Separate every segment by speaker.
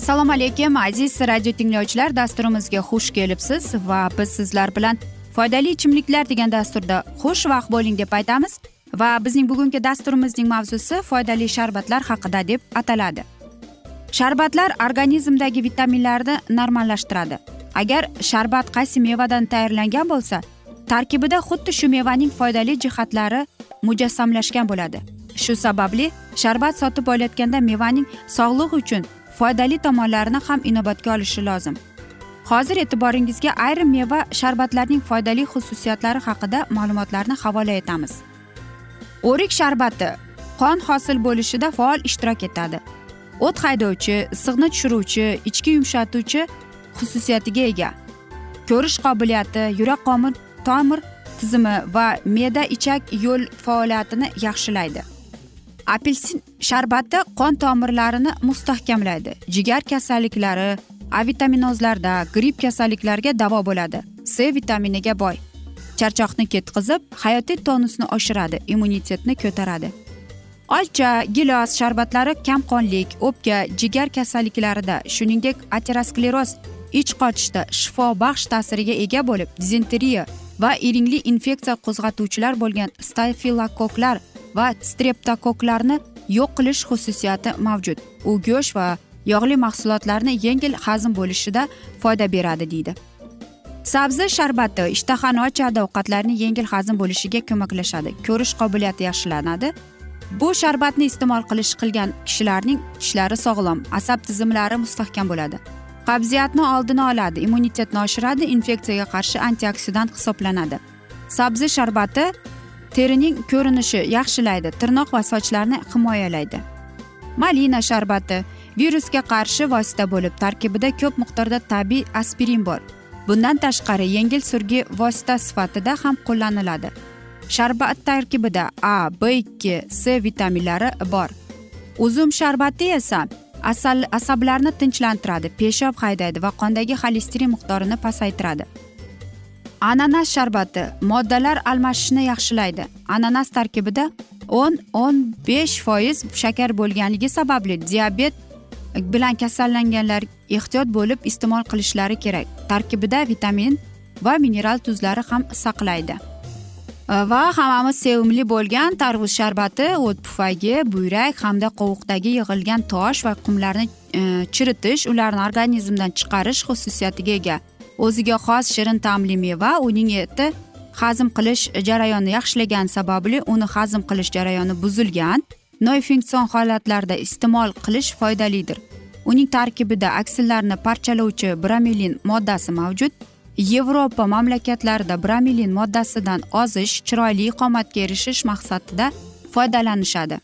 Speaker 1: assalomu alaykum aziz radio tinglovchilar. Dasturimizga xush kelibsiz va biz sizlar bilan foydali ichimliklar degan dasturda xush vaqt bo'ling deb aytamiz. Va bizning bugungi dasturimizning mavzusi foydali sharbatlar haqida deb ataladi. Sharbatlar organizmdagi vitaminlarni normallashtiradi. Agar sharbat qaysi mevadan tayyorlangan bo'lsa tarkibida xuddi shu mevaning foydali jihatlari mujassamlashgan bo'ladi. Shu sababli sharbat sotib olayotganda mevaning sog'liq uchun foydali tomonlarini ham inobatga olishi lozim. Hozir e'tiboringizga ayrim meva sharbatlarining foydali xususiyatlari haqida ma'lumotlarni havola etamiz. O'rik sharbati qon hosil bo'lishida faol ishtirok etadi. O't haydovchi issiqni tushiruvchi ichki yumshatuvchi xususiyatiga ega. Ko'rish qobiliyati yurak qomir tomir tizimi va me'da ichak yo'l faoliyatini yaxshilaydi. Apelsin sharbati qon tomirlarini mustahkamlaydi. Jigar kasalliklari a vitaminozlarda gripp kasalliklariga davo bo'ladi. C vitaminiga boy. Charchoqni ketqizib hayotiy tonusni oshiradi immunitetni ko'taradi. Olcha gilos sharbatlari kamqonlik o'pka jigar kasalliklarida shuningdek ateroskleroz ich qochishda shifobaxsh ta'siriga ega bo'lib dizenteriya va iringli infeksiya qo'zg'atuvchilar bo'lgan stafilokoklar va streptokoklarni yo'q qilish xususiyati mavjud. U go'sht va yog'li mahsulotlarni yengil hazm bo'lishida foyda beradi deydi. Sabzi sharbati ishtahani ochadi ovqatlarni yengil hazm bo'lishiga ko'maklashadi. Ko'rish qobiliyati yaxshilanadi. Bu sharbatni iste'mol qilish qilgan kishilarning tishlari sog'lom asab tizimlari mustahkam bo'ladi. Qabziyatni oldini oladi immunitetni oshiradi infeksiyaga qarshi antioksidant hisoblanadi. Sabzi sharbati terining ko'rinishi yaxshilaydi tirnoq va sochlarni himoyalaydi. Malina sharbati virusga qarshi vosita bo'lib tarkibida ko'p miqdorda tabiiy aspirin bor. Bundan tashqari yengil surgi vosita sifatida ham qo'llaniladi. Sharbat tarkibida a b ikki c vitaminlari bor. Uzum sharbati esa asal asablarni tinchlantiradi peshob haydaydi va qondagi xolesterin miqdorini pasaytiradi. Ananas sharbati moddalar almashishni yaxshilaydi. Ananas tarkibida o'n o'n besh foiz shakar bo'lganligi sababli diabet bilan kasallanganlar ehtiyot bo'lib iste'mol qilishlari kerak. Tarkibida vitamin va mineral tuzlari ham saqlaydi. E, va hammamiz sevimli bo'lgan tarvuz sharbati o't pufagi buyrak hamda qovuqdagi yig'ilgan tosh va qumlarni e, chiritish ularni organizmdan chiqarish xususiyatiga ega. O'ziga xos shirin ta'mli meva uning eti hazm qilish jarayonini yaxshilagan sababli uni hazm qilish jarayoni buzilgan noinfeksion holatlarda iste'mol qilish foydalidir. Uning tarkibida aksillarni parchalovchi bromelin moddasi mavjud. Yevropa mamlakatlarida bromelin moddasidan ozish chiroyli qomatga erishish maqsadida foydalanishadi.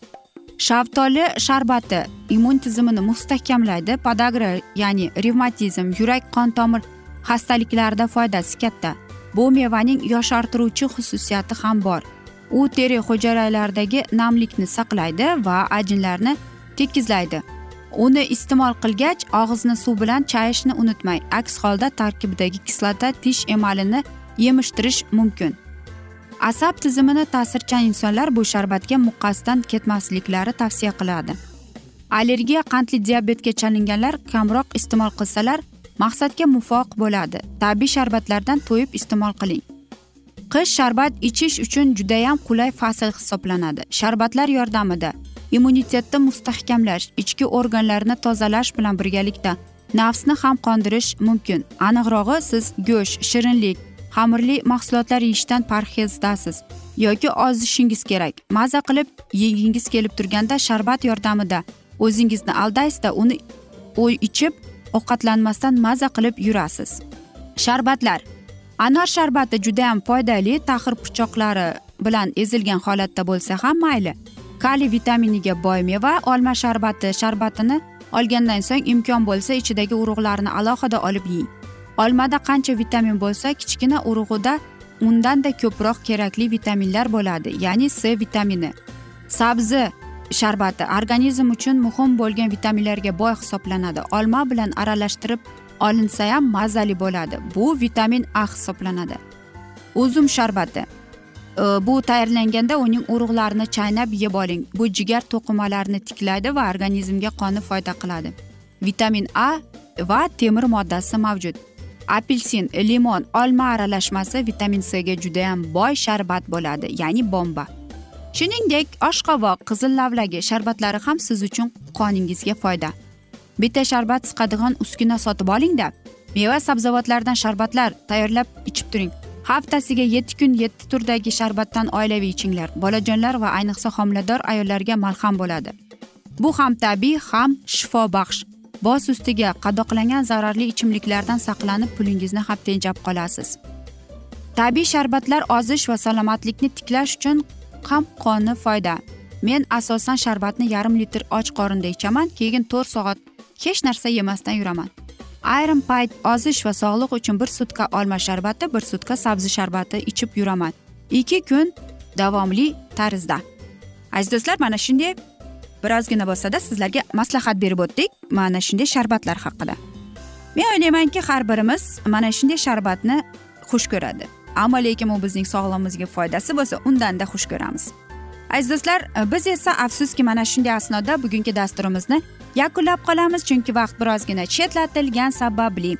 Speaker 1: Shaftoli sharbati immun tizimini mustahkamlaydi. Podagra ya'ni revmatizm yurak qon tomir xastaliklarda foydasi katta. Bu mevaning yoshartiruvchi xususiyati ham bor. U teri hujayralaridagi namlikni saqlaydi va ajinlarni tekizlaydi uni iste'mol qilgach og'izni suv bilan chayishni unutmang. Aks holda tarkibidagi kislota tish emalini yemishtirish mumkin. Asab tizimini ta'sirchan insonlar bu sharbatga muqqasdan ketmasliklari tavsiya qiladi. Allergiya qandli diabetga chalinganlar kamroq iste'mol qilsalar maqsadga muvofiq bo'ladi. Tabiiy sharbatlardan to'yib iste'mol qiling. Qish sharbat ichish uchun judayam qulay fasl hisoblanadi. Sharbatlar yordamida immunitetni mustahkamlash ichki organlarni tozalash bilan birgalikda nafsni ham qondirish mumkin. Aniqrog'i siz go'sht shirinlik xamirli mahsulotlar yeyishdan parhezdasiz yoki ozishingiz kerak. Maza qilib yegingiz kelib turganda sharbat yordamida o'zingizni aldaysizda uni ichib ovqatlanmasdan maza qilib yurasiz. Sharbatlar. Anor sharbati judayam foydali taxir pichoqlari bilan ezilgan holatda bo'lsa ham mayli. Kaliy vitaminiga boy meva olma sharbati sharbatini olgandan so'ng imkon bo'lsa ichidagi urug'larni alohida olib yeng. Olmada qancha vitamin bo'lsa kichkina urug'ida undanda ko'proq kerakli vitaminlar bo'ladi ya'ni c vitamini. Sabzi. Sharbati organizm uchun muhim bo'lgan vitaminlarga boy hisoblanadi. Olma bilan aralashtirib olinsa ham mazali bo'ladi. Bu vitamin a hisoblanadi. Uzum sharbati. E, bu tayyorlanganda uning urug'larini chaynab yeb oling. Bu jigar to'qimalarini tiklaydi va organizmga qonni foyda qiladi. Vitamin a va temir moddasi mavjud. Apelsin limon olma aralashmasi vitamin c ga judayam boy sharbat bo'ladi ya'ni bomba. Shuningdek oshqovoq qizil lavlagi sharbatlari ham siz uchun qoningizga foyda. Bitta sharbat siqadigan uskuna sotib olingda meva sabzavotlardan sharbatlar tayyorlab ichib turing. Haftasiga yetti kun yetti turdagi sharbatdan oilaviy ichinglar. Bolajonlar va ayniqsa homilador ayollarga malham bo'ladi. Bu ham tabiiy ham shifobaxsh boz ustiga qadoqlangan zararli ichimliklardan saqlanib pulingizni ham tejab qolasiz. Tabiiy sharbatlar ozish va salomatlikni tiklash uchun ham qonni foyda. Men asosan sharbatni yarim litr och qorinda ichaman keyin to'rt soat hech narsa yemasdan yuraman. Ayrim payt ozish va sog'liq uchun bir sutka olma sharbati bir sutka sabzi sharbati ichib yuraman. Ikki kun davomli tarzda. Aziz do'stlar mana shunday birozgina bo'lsada sizlarga maslahat berib o'tdik mana shunday sharbatlar haqida. Men o'ylaymanki har birimiz mana shunday sharbatni xush ko'radi. Ammo lekin u bizning sog'lig'imizga foydasi bo'lsa undanda xush ko'ramiz. Aziz do'stlar e, biz esa afsuski mana shunday asnoda bugungi dasturimizni yakunlab qolamiz chunki vaqt birozgina chetlatilgani sababli.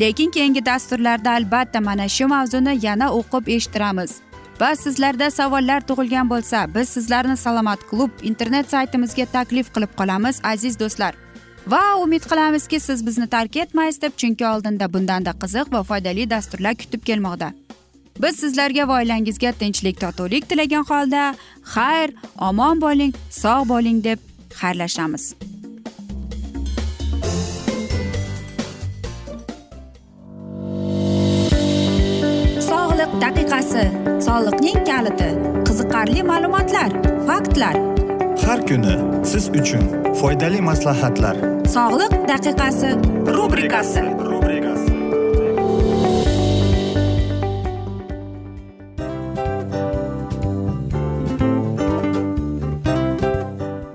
Speaker 1: Lekin keyingi dasturlarda albatta mana shu mavzuni yana o'qib eshittiramiz. Va sizlarda savollar tug'ilgan bo'lsa biz sizlarni salomat klub internet saytimizga taklif qilib qolamiz aziz do'stlar. Va umid qilamizki siz bizni tark etmaysiz deb chunki oldinda bundanda qiziq va foydali dasturlar kutib kelmoqda. Biz sizlarga va oilangizga tinchlik totuvlik tilagan holda xayr omon bo'ling sog' bo'ling deb xayrlashamiz. Daqiqasi soliqning kaliti qiziqarli ma'lumotlar faktlar.
Speaker 2: Har kuni siz uchun foydali maslahatlar.
Speaker 1: Sog'liq daqiqasi rubrikasi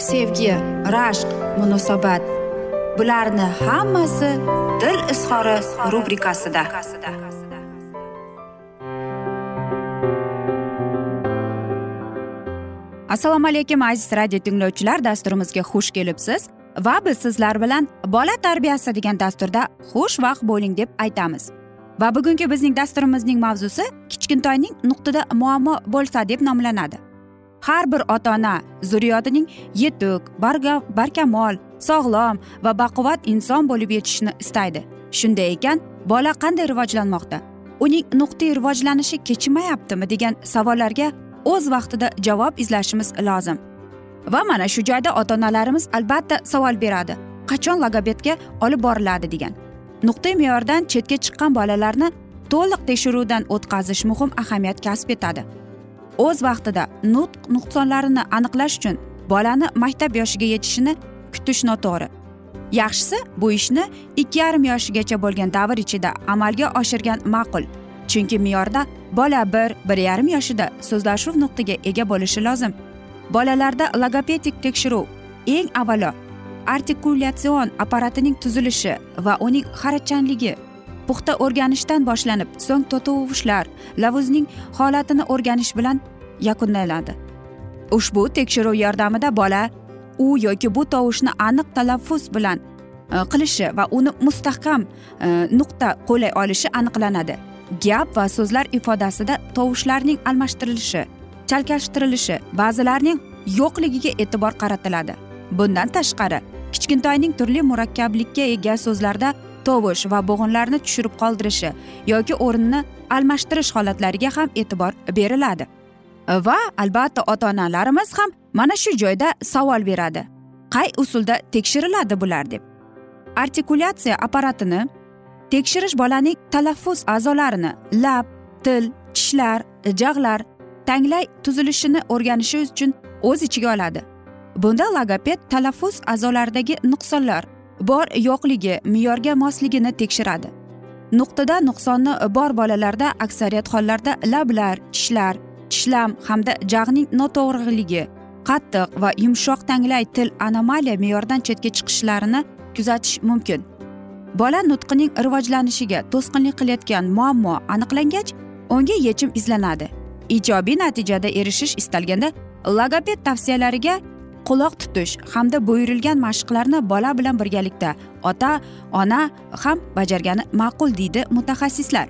Speaker 1: sevgi rashq munosabat. Bularni hammasi dil izhori rubrikasida. Assalomu alaykum aziz radio tinglovchilar. Dasturimizga xush kelibsiz va biz sizlar bilan bola tarbiyasi degan dasturda xushvaqt bo'ling deb aytamiz. Va bugungi bizning dasturimizning mavzusi kichkintoyning nuqtada muammo bo'lsa deb nomlanadi. Har bir ota ona zurriyotining yetuk barkamol sog'lom va baquvvat inson bo'lib yetishishni istaydi. Shunday ekan bola qanday rivojlanmoqda? Uning nuqtai rivojlanishi kechmayaptimi degan savollarga o'z vaqtida javob izlashimiz lozim. Va mana shu joyda ota onalarimiz albatta savol beradi. Qachon logopedga olib boriladi degan. Nuqtai me'yordan chetga chiqqan bolalarni to'liq tekshiruvdan o'tkazish muhim ahamiyat kasb etadi. O'z vaqtida nutq nuqsonlarini aniqlash uchun bolani maktab yoshiga yetishini kutish noto'g'ri. Yaxshisi bu ishni ikki yarim yoshigacha bo'lgan davr ichida amalga oshirgan ma'qul chunki me'yorda bola bir bir yarim yoshida so'zlashuv nuqtiga ega bo'lishi lozim. Bolalarda logopedik tekshiruv eng avvalo artikulятsion apparatining tuzilishi va uning xarachanligi puxta o'rganishdan boshlanib so'ng to'tovushlar lavuzning holatini o'rganish bilan yakunlanadi. Ushbu tekshiruv yordamida bola u yoki bu tovushni aniq talaffuz bilan e, qilishi va uni mustahkam e, nuqta qo'llay olishi aniqlanadi. Gap va so'zlar ifodasida tovushlarning almashtirilishi chalkashtirilishi ba'zilarning yo'qligiga e'tibor qaratiladi. Bundan tashqari kichkintoyning turli murakkablikka ega so'zlarda tovush va bo'g'inlarni tushirib qoldirishi yoki o'rnini almashtirish holatlariga ham e'tibor beriladi. Va albatta ota onalarimiz ham mana shu joyda savol beradi. Qay usulda tekshiriladi bular deb. Artikulyatsiya apparatini tekshirish bolaning talaffuz a'zolarini lab til tishlar jag'lar tanglay tuzilishini o'rganishi uchun o'z ichiga oladi. Bunda logoped talaffuz a'zolaridagi nuqsonlar bor yo'qligi me'yorga mosligini tekshiradi. Nuqtada nuqsonni bor bolalarda aksariyat hollarda lablar tishlar tishlam hamda jag'ning noto'g'riligi qattiq va yumshoq tanglay til anomaliya me'yordan chetga chiqishlarini kuzatish mumkin. Bola nutqining rivojlanishiga to'sqinlik qilayotgan muammo aniqlangach unga yechim izlanadi. Ijobiy natijada erishish istalganda logoped tavsiyalariga quloq tutish hamda buyurilgan mashqlarni bola bilan birgalikda ota ona ham bajargani ma'qul deydi mutaxassislar.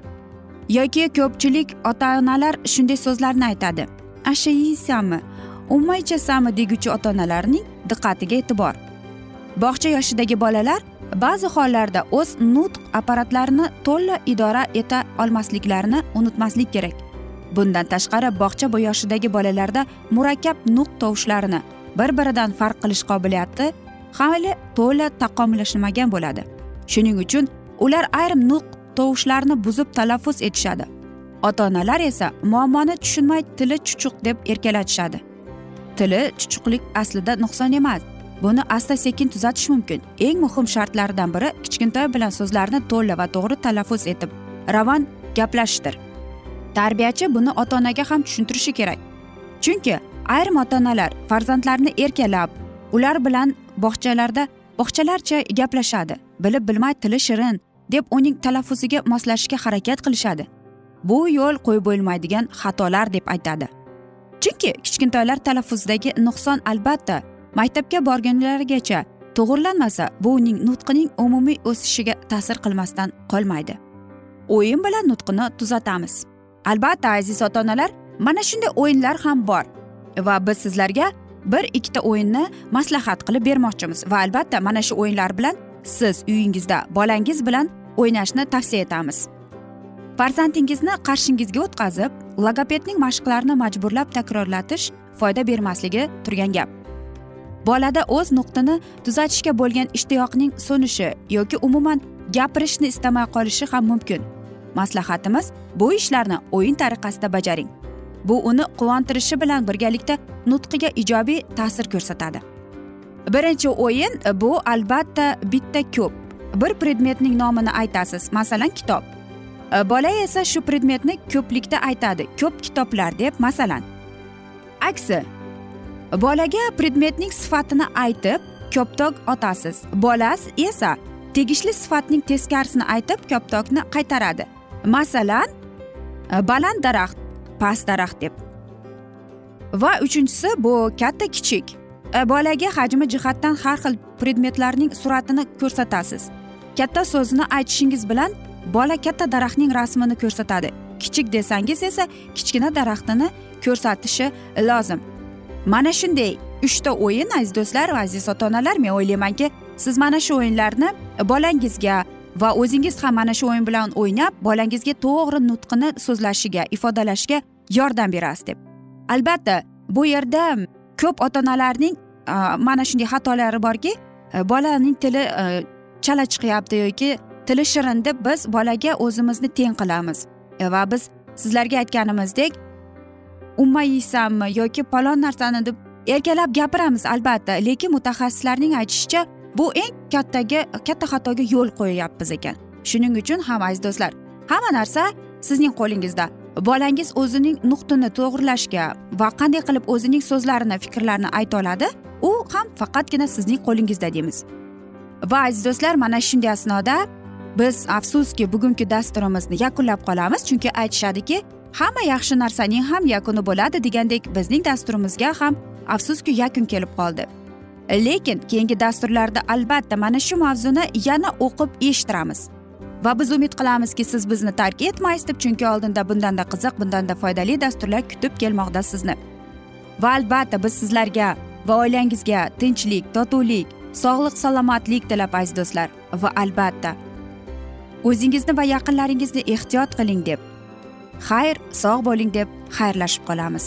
Speaker 1: Yoki ko'pchilik ota onalar shunday so'zlarni aytadi. Asha yeysanmi umuman ichasanmi deguvchi ota onalarning diqqatiga e'tibor. Bog'cha yoshidagi bolalar ba'zi hollarda o'z nutq apparatlarini to'la idora eta olmasliklarini unutmaslik kerak. Bundan tashqari bog'cha yoshidagi bolalarda murakkab nutq tovushlarini bir biridan farq qilish qobiliyati hali to'la taqomillashmagan bo'ladi. Shuning uchun ular ayrim nutq tovushlarni buzib talaffuz etishadi. Ota onalar esa muammoni tushunmay tili chuchuq deb erkalatishadi. Tili chuchuqlik aslida nuqson emas. Buni asta sekin tuzatish mumkin. Eng muhim shartlardan biri kichkintoy bilan so'zlarni to'la va to'g'ri talaffuz etib ravon gaplashishdir. Tarbiyachi buni ota onaga ham tushuntirishi kerak. Chunki ayrim ota onalar farzandlarini erkalab ular bilan bog'chalarda bog'chalarcha gaplashadi bilib bilmay tili shirin deb uning talaffuziga moslashishga harakat qilishadi. Bu yo'l qo'yib bo'lmaydigan xatolar deb aytadi. Chunki kichkintoylar talaffuzdagi nuqson albatta maktabga borgunlarigacha to'g'irlanmasa bu uning nutqining umumiy o'sishiga ta'sir qilmasdan qolmaydi. O'yin bilan nutqini tuzatamiz. Albatta aziz ota onalar mana shunday o'yinlar ham bor. Va biz sizlarga bir ikkita o'yinni maslahat qilib bermoqchimiz. Va albatta mana shu o'yinlar bilan siz uyingizda bolangiz bilan o'ynashni tavsiya etamiz. Farzandingizni qarshingizga o'tkazib logopedning mashqlarini majburlab takrorlatish foyda bermasligi turgan gap. Bolada o'z nuqtini tuzatishga bo'lgan ishtiyoqning so'nishi yoki umuman gapirishni istamay qolishi ham mumkin. Maslahatimiz bu ishlarni o'yin tariqasida bajaring. Bu uni quvontirishi bilan birgalikda nutqiga ijobiy ta'sir ko'rsatadi. Birinchi o'yin bu albatta bitta ko'p. Bir predmetning nomini aytasiz masalan kitob. Bola esa shu predmetni ko'plikda aytadi ko'p kitoblar deb masalan. Aksi bolaga predmetning sifatini aytib koptok otasiz. Bola esa tegishli sifatning teskarisini aytib koptokni qaytaradi. Masalan baland daraxt past daraxt deb. Va uchinchisi bu katta kichik. E, bolaga hajmi jihatdan har xil predmetlarning suratini ko'rsatasiz. Katta so'zini aytishingiz bilan bola katta daraxtning rasmini ko'rsatadi. Kichik desangiz esa kichkina daraxtini ko'rsatishi lozim. Mana shunday uchta o'yin aziz do'stlar va aziz ota onalar men o'ylaymanki siz mana shu o'yinlarni bolangizga va o'zingiz ham mana shu o'yin bilan o'ynab bolangizga to'g'ri nutqini so'zlashiga ifodalashiga yordam berasiz deb. Albatta bu yerda ko'p ota onalarning mana shunday xatolari borki e, bolaning tili e, chala chiqyapti yoki tili shirin deb biz bolaga o'zimizni teng qilamiz. E, va biz sizlarga aytganimizdek umma yeysanmi yoki palon narsani deb erkalab gapiramiz albatta lekin mutaxassislarning aytishicha bu eng kattaga katta xatoga yo'l qo'yyapmiz ekan. Shuning uchun ham aziz do'stlar hamma narsa sizning qo'lingizda. Bolangiz o'zining nutqini to'g'irlashga va qanday qilib o'zining so'zlarini fikrlarini ayta oladi u ham faqatgina sizning qo'lingizda deymiz. Va aziz do'stlar mana shunday asnoda biz afsuski bugungi dasturimizni yakunlab qolamiz chunki aytishadiki hamma yaxshi narsaning ham yakuni bo'ladi degandek bizning dasturimizga ham afsuski yakun kelib qoldi. Lekin keyingi dasturlarda albatta mana shu mavzuni yana o'qib eshittiramiz. Va biz umid qilamizki siz bizni tark etmaysiz deb chunki oldinda bundanda qiziq bundanda foydali dasturlar kutib kelmoqda sizni va albatta biz sizlarga va oilangizga tinchlik totuvlik sog'lik salomatlik tilab aziz do'stlar. Va albatta o'zingizni va yaqinlaringizni ehtiyot qiling deb xayr sog' bo'ling deb xayrlashib qolamiz.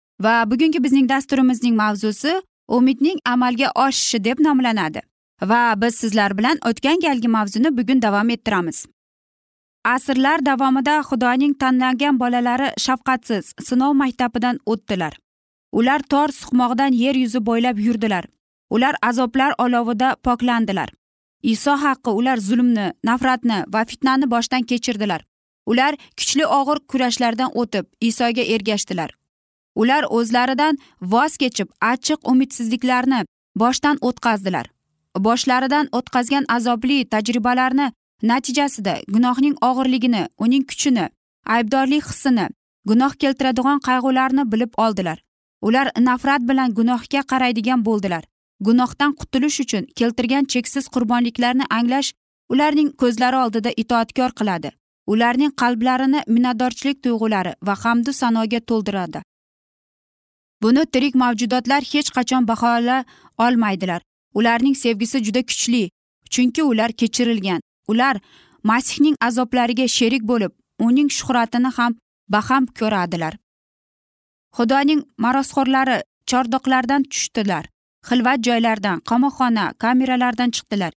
Speaker 1: Va bugungi bizning dasturimizning mavzusi umidning amalga oshishi deb nomlanadi. Va biz sizlar bilan o'tgan galgi mavzuni bugun davom ettiramiz. Asrlar davomida xudoning tanlangan bolalari shafqatsiz sinov maktabidan o'tdilar. Ular tor suqmoqdan yer yuzi bo'ylab yurdilar. Ular azoblar olovida poklandilar. Iso haqqi ular zulmni nafratni va fitnani boshdan kechirdilar. Ular kuchli og'ir kurashlardan o'tib isoga ergashdilar. Ular o'zlaridan voz kechib achchiq umidsizliklarni boshdan o'tkazdilar. Boshlaridan o'tkazgan azobli tajribalarni natijasida gunohning og'irligini uning kuchini aybdorlik hissini gunoh keltiradigan qayg'ularni bilib oldilar. Ular nafrat bilan gunohga qaraydigan bo'ldilar. Gunohdan qutulish uchun keltirgan cheksiz qurbonliklarni anglash ularning ko'zlari oldida itoatkor qiladi. Ularning qalblarini minnatdorchilik tuyg'ulari va hamdu sanoga to'ldiradi. Buni tirik mavjudotlar hech qachon bahola olmaydilar. Ularning sevgisi juda kuchli chunki ular kechirilgan. Ular masihning azoblariga sherik bo'lib uning shuhratini ham baham ko'radilar. Xudoning marosxo'rlari chordoqlardan tushdilar xilvat joylardan qamoqxona kameralardan chiqdilar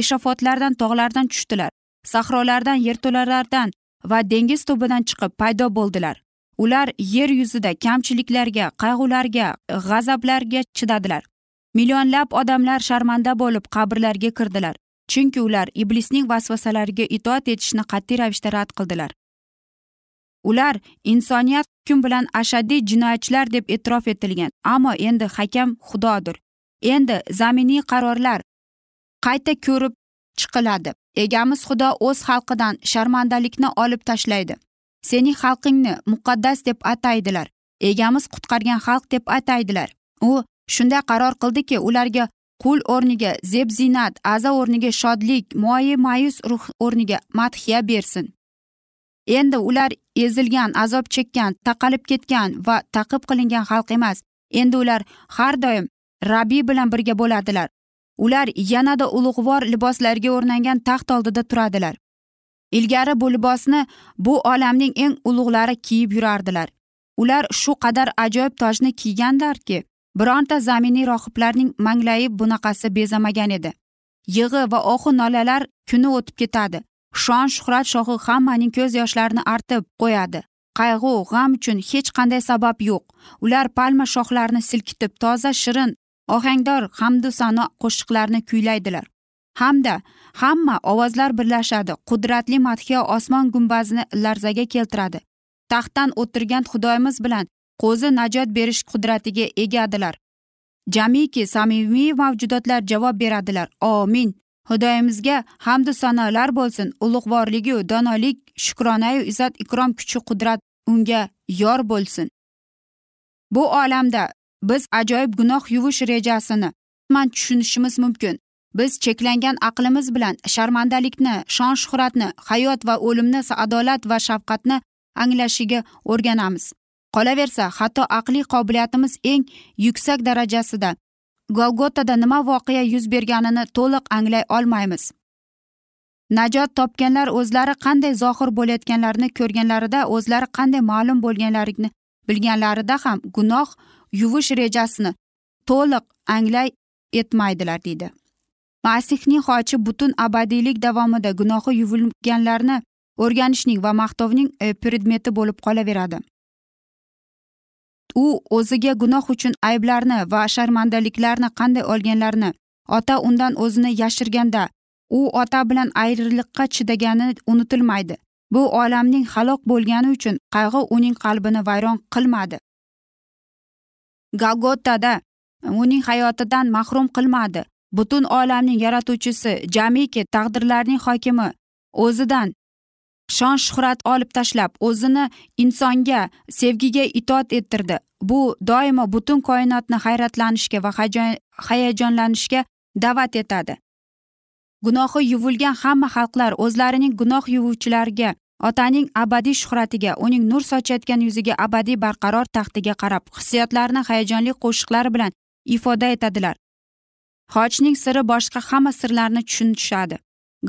Speaker 1: eshafotlardan tog'lardan tushdilar sahrolardan yerto'lalardan va dengiz tubidan chiqib paydo bo'ldilar. Ular yer yuzida kamchiliklarga qayg'ularga g'azablarga chidadilar. Millionlab odamlar sharmanda bo'lib qabrlarga kirdilar chunki ular iblisning vasvasalariga itoat etishni qat'iy ravishda rad qildilar. Ular insoniyat hukm bilan ashaddiy jinoyatchilar deb e'tirof etilgan ammo endi hakam xudodir. Endi zaminiy qarorlar qayta ko'rib chiqiladi. Egamiz xudo o'z xalqidan sharmandalikni olib tashlaydi. Sening xalqingni muqaddas deb ataydilar. Egamiz qutqargan xalq deb ataydilar. U shunday qaror qildiki ularga qul o'rniga zeb ziynat aza o'rniga shodlik moyi mayus ruh o'rniga madhiya bersin. Endi ular ezilgan azob chekkan taqalib ketgan va taqib qilingan xalq emas. Endi ular har doim rabbiy bilan birga bo'ladilar ular yanada ulug'vor liboslarga o'rnangan taxt oldida turadilar. Ilgari bu libosni bu olamning eng ulug'lari kiyib yurardilar. Ular shu qadar ajoyib tojni kiyganlarki bironta zaminiy rohiblarning manglayi bunaqasi bezamagan edi. Yig'i va ohu nolalar kuni o'tib ketadi. Shon shuhrat shohi hammaning ko'z yoshlarini artib qo'yadi. Qayg'u g'am uchun hech qanday sabab yo'q. Ular palma shoxlarini silkitib toza shirin ohangdor hamdu sano qo'shiqlarni kuylaydilar. Hamda hamma ovozlar birlashadi. Qudratli madhiya osmon gumbazini larzaga keltiradi. Taxtdan o'tirgan xudoyimiz bilan qo'zi najot berish qudratiga egadilar. Jamiki samimiy mavjudotlar javob beradilar. Omin. Xudoyimizga hamdu sanolar bo'lsin. Ulug'vorligu donolik shukronayu izzat ikrom kuchi qudrat unga yor bo'lsin. Bu olamda biz ajoyib gunoh yuvish rejasini man tushunishimiz mumkin. Biz cheklangan aqlimiz bilan sharmandalikni shon shuhratni hayot va o'limni adolat va shafqatni anglashiga o'rganamiz. Qolaversa hatto aqliy qobiliyatimiz eng yuksak darajasida golgotada nima voqea yuz berganini to'liq anglay olmaymiz. Najot topganlar o'zlari qanday zohir bo'layotganlarini ko'rganlarida o'zlari qanday ma'lum bo'lganlarini bilganlarida ham gunoh yuvish rejasini to'liq anglay etmaydilar deydi. Masihning xochi butun abadiylik davomida gunohi yuvilganlarni o'rganishning va maqtovning e, predmeti bo'lib qolaveradi. U o'ziga gunoh uchun ayblarni va sharmandaliklarni qanday olganlarini ota undan o'zini yashirganda u ota bilan ayriliqqa chidagani unutilmaydi. Bu olamning halok bo'lgani uchun qayg'u uning qalbini vayron qilmadi. Galgotada uning hayotidan mahrum qilmadi. Butun olamning yaratuvchisi jamiki taqdirlarning hokimi o'zidan shon shuhrat olib tashlab o'zini insonga sevgiga itoat ettirdi. Bu doimo butun koinotni hayratlanishga va hayajonlanishga da'vat etadi. Gunohi yuvilgan hamma xalqlar o'zlarining gunoh yuvuvchilariga otaning abadiy shuhratiga uning nur sochayotgan yuziga abadiy barqaror taxtiga qarab hissiyotlarini hayajonli qo'shiqlar bilan ifoda etadilar. Xochning siri boshqa hamma sirlarni tushunishadi.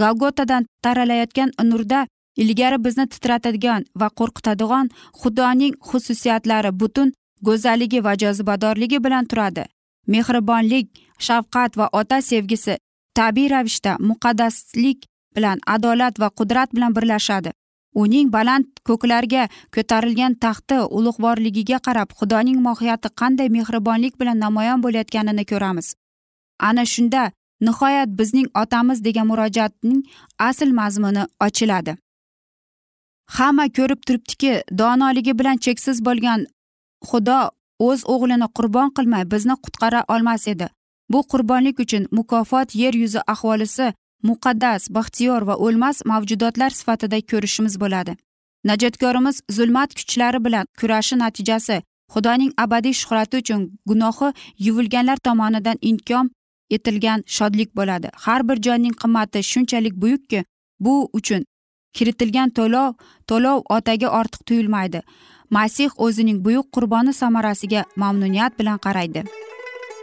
Speaker 1: Galgotadan taralayotgan nurda ilgari bizni titratadigan va qo'rqitadigan xudoning xususiyatlari butun go'zalligi va jozibadorligi bilan turadi. Mehribonlik shafqat va ota sevgisi tabiiy ravishda muqaddaslik bilan adolat va qudrat bilan birlashadi. Uning baland ko'klarga ko'tarilgan taxti ulug'vorligiga qarab xudoning mohiyati qanday mehribonlik bilan namoyon bo'layotganini ko'ramiz. Ana shunda nihoyat bizning otamiz degan murojaatning asl mazmuni ochiladi. Hamma ko'rib turibdiki donoligi bilan cheksiz bo'lgan xudo o'z o'g'lini qurbon qilmay bizni qutqara olmas edi. Bu qurbonlik uchun mukofot yer yuzi aholisi muqaddas baxtiyor va o'lmas mavjudotlar sifatida ko'rishimiz bo'ladi. Najotkorimiz zulmat kuchlari bilan kurashi natijasi xudoning abadiy shuhrati uchun gunohi yuvilganlar tomonidan inkom etilgan shodlik bo'ladi. Har bir jonning qimmati shunchalik buyukki bu uchun kiritilgan to'lov to'lov otaga ortiq tuyulmaydi. Masih o'zining buyuk qurboni samarasiga mamnuniyat bilan qaraydi.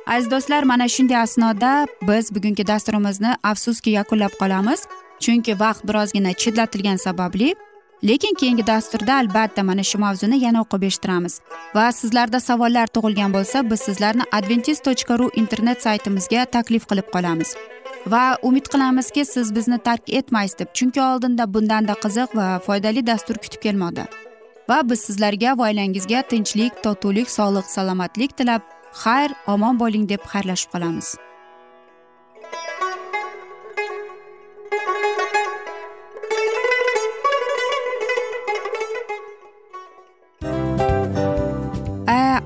Speaker 1: Aziz do'stlar mana shunday asnoda biz bugungi dasturimizni afsuski yakunlab qolamiz. Chunki vaqt birozgina chetlatilgani sababli lekin keyingi dasturda albatta mana shu mavzuni yana o'qib eshittiramiz. Va sizlarda savollar tug'ilgan bo'lsa biz sizlarni adventis tochka ru internet saytimizga taklif qilib qolamiz. Va umid qilamizki siz bizni tark etmaysiz deb chunki oldinda bundanda qiziq va foydali dastur kutib kelmoqda. Va biz sizlarga va oilangizga tinchlik totuvlik sog'lik salomatlik tilab xayr omon bo'ling deb xayrlashib qolamiz.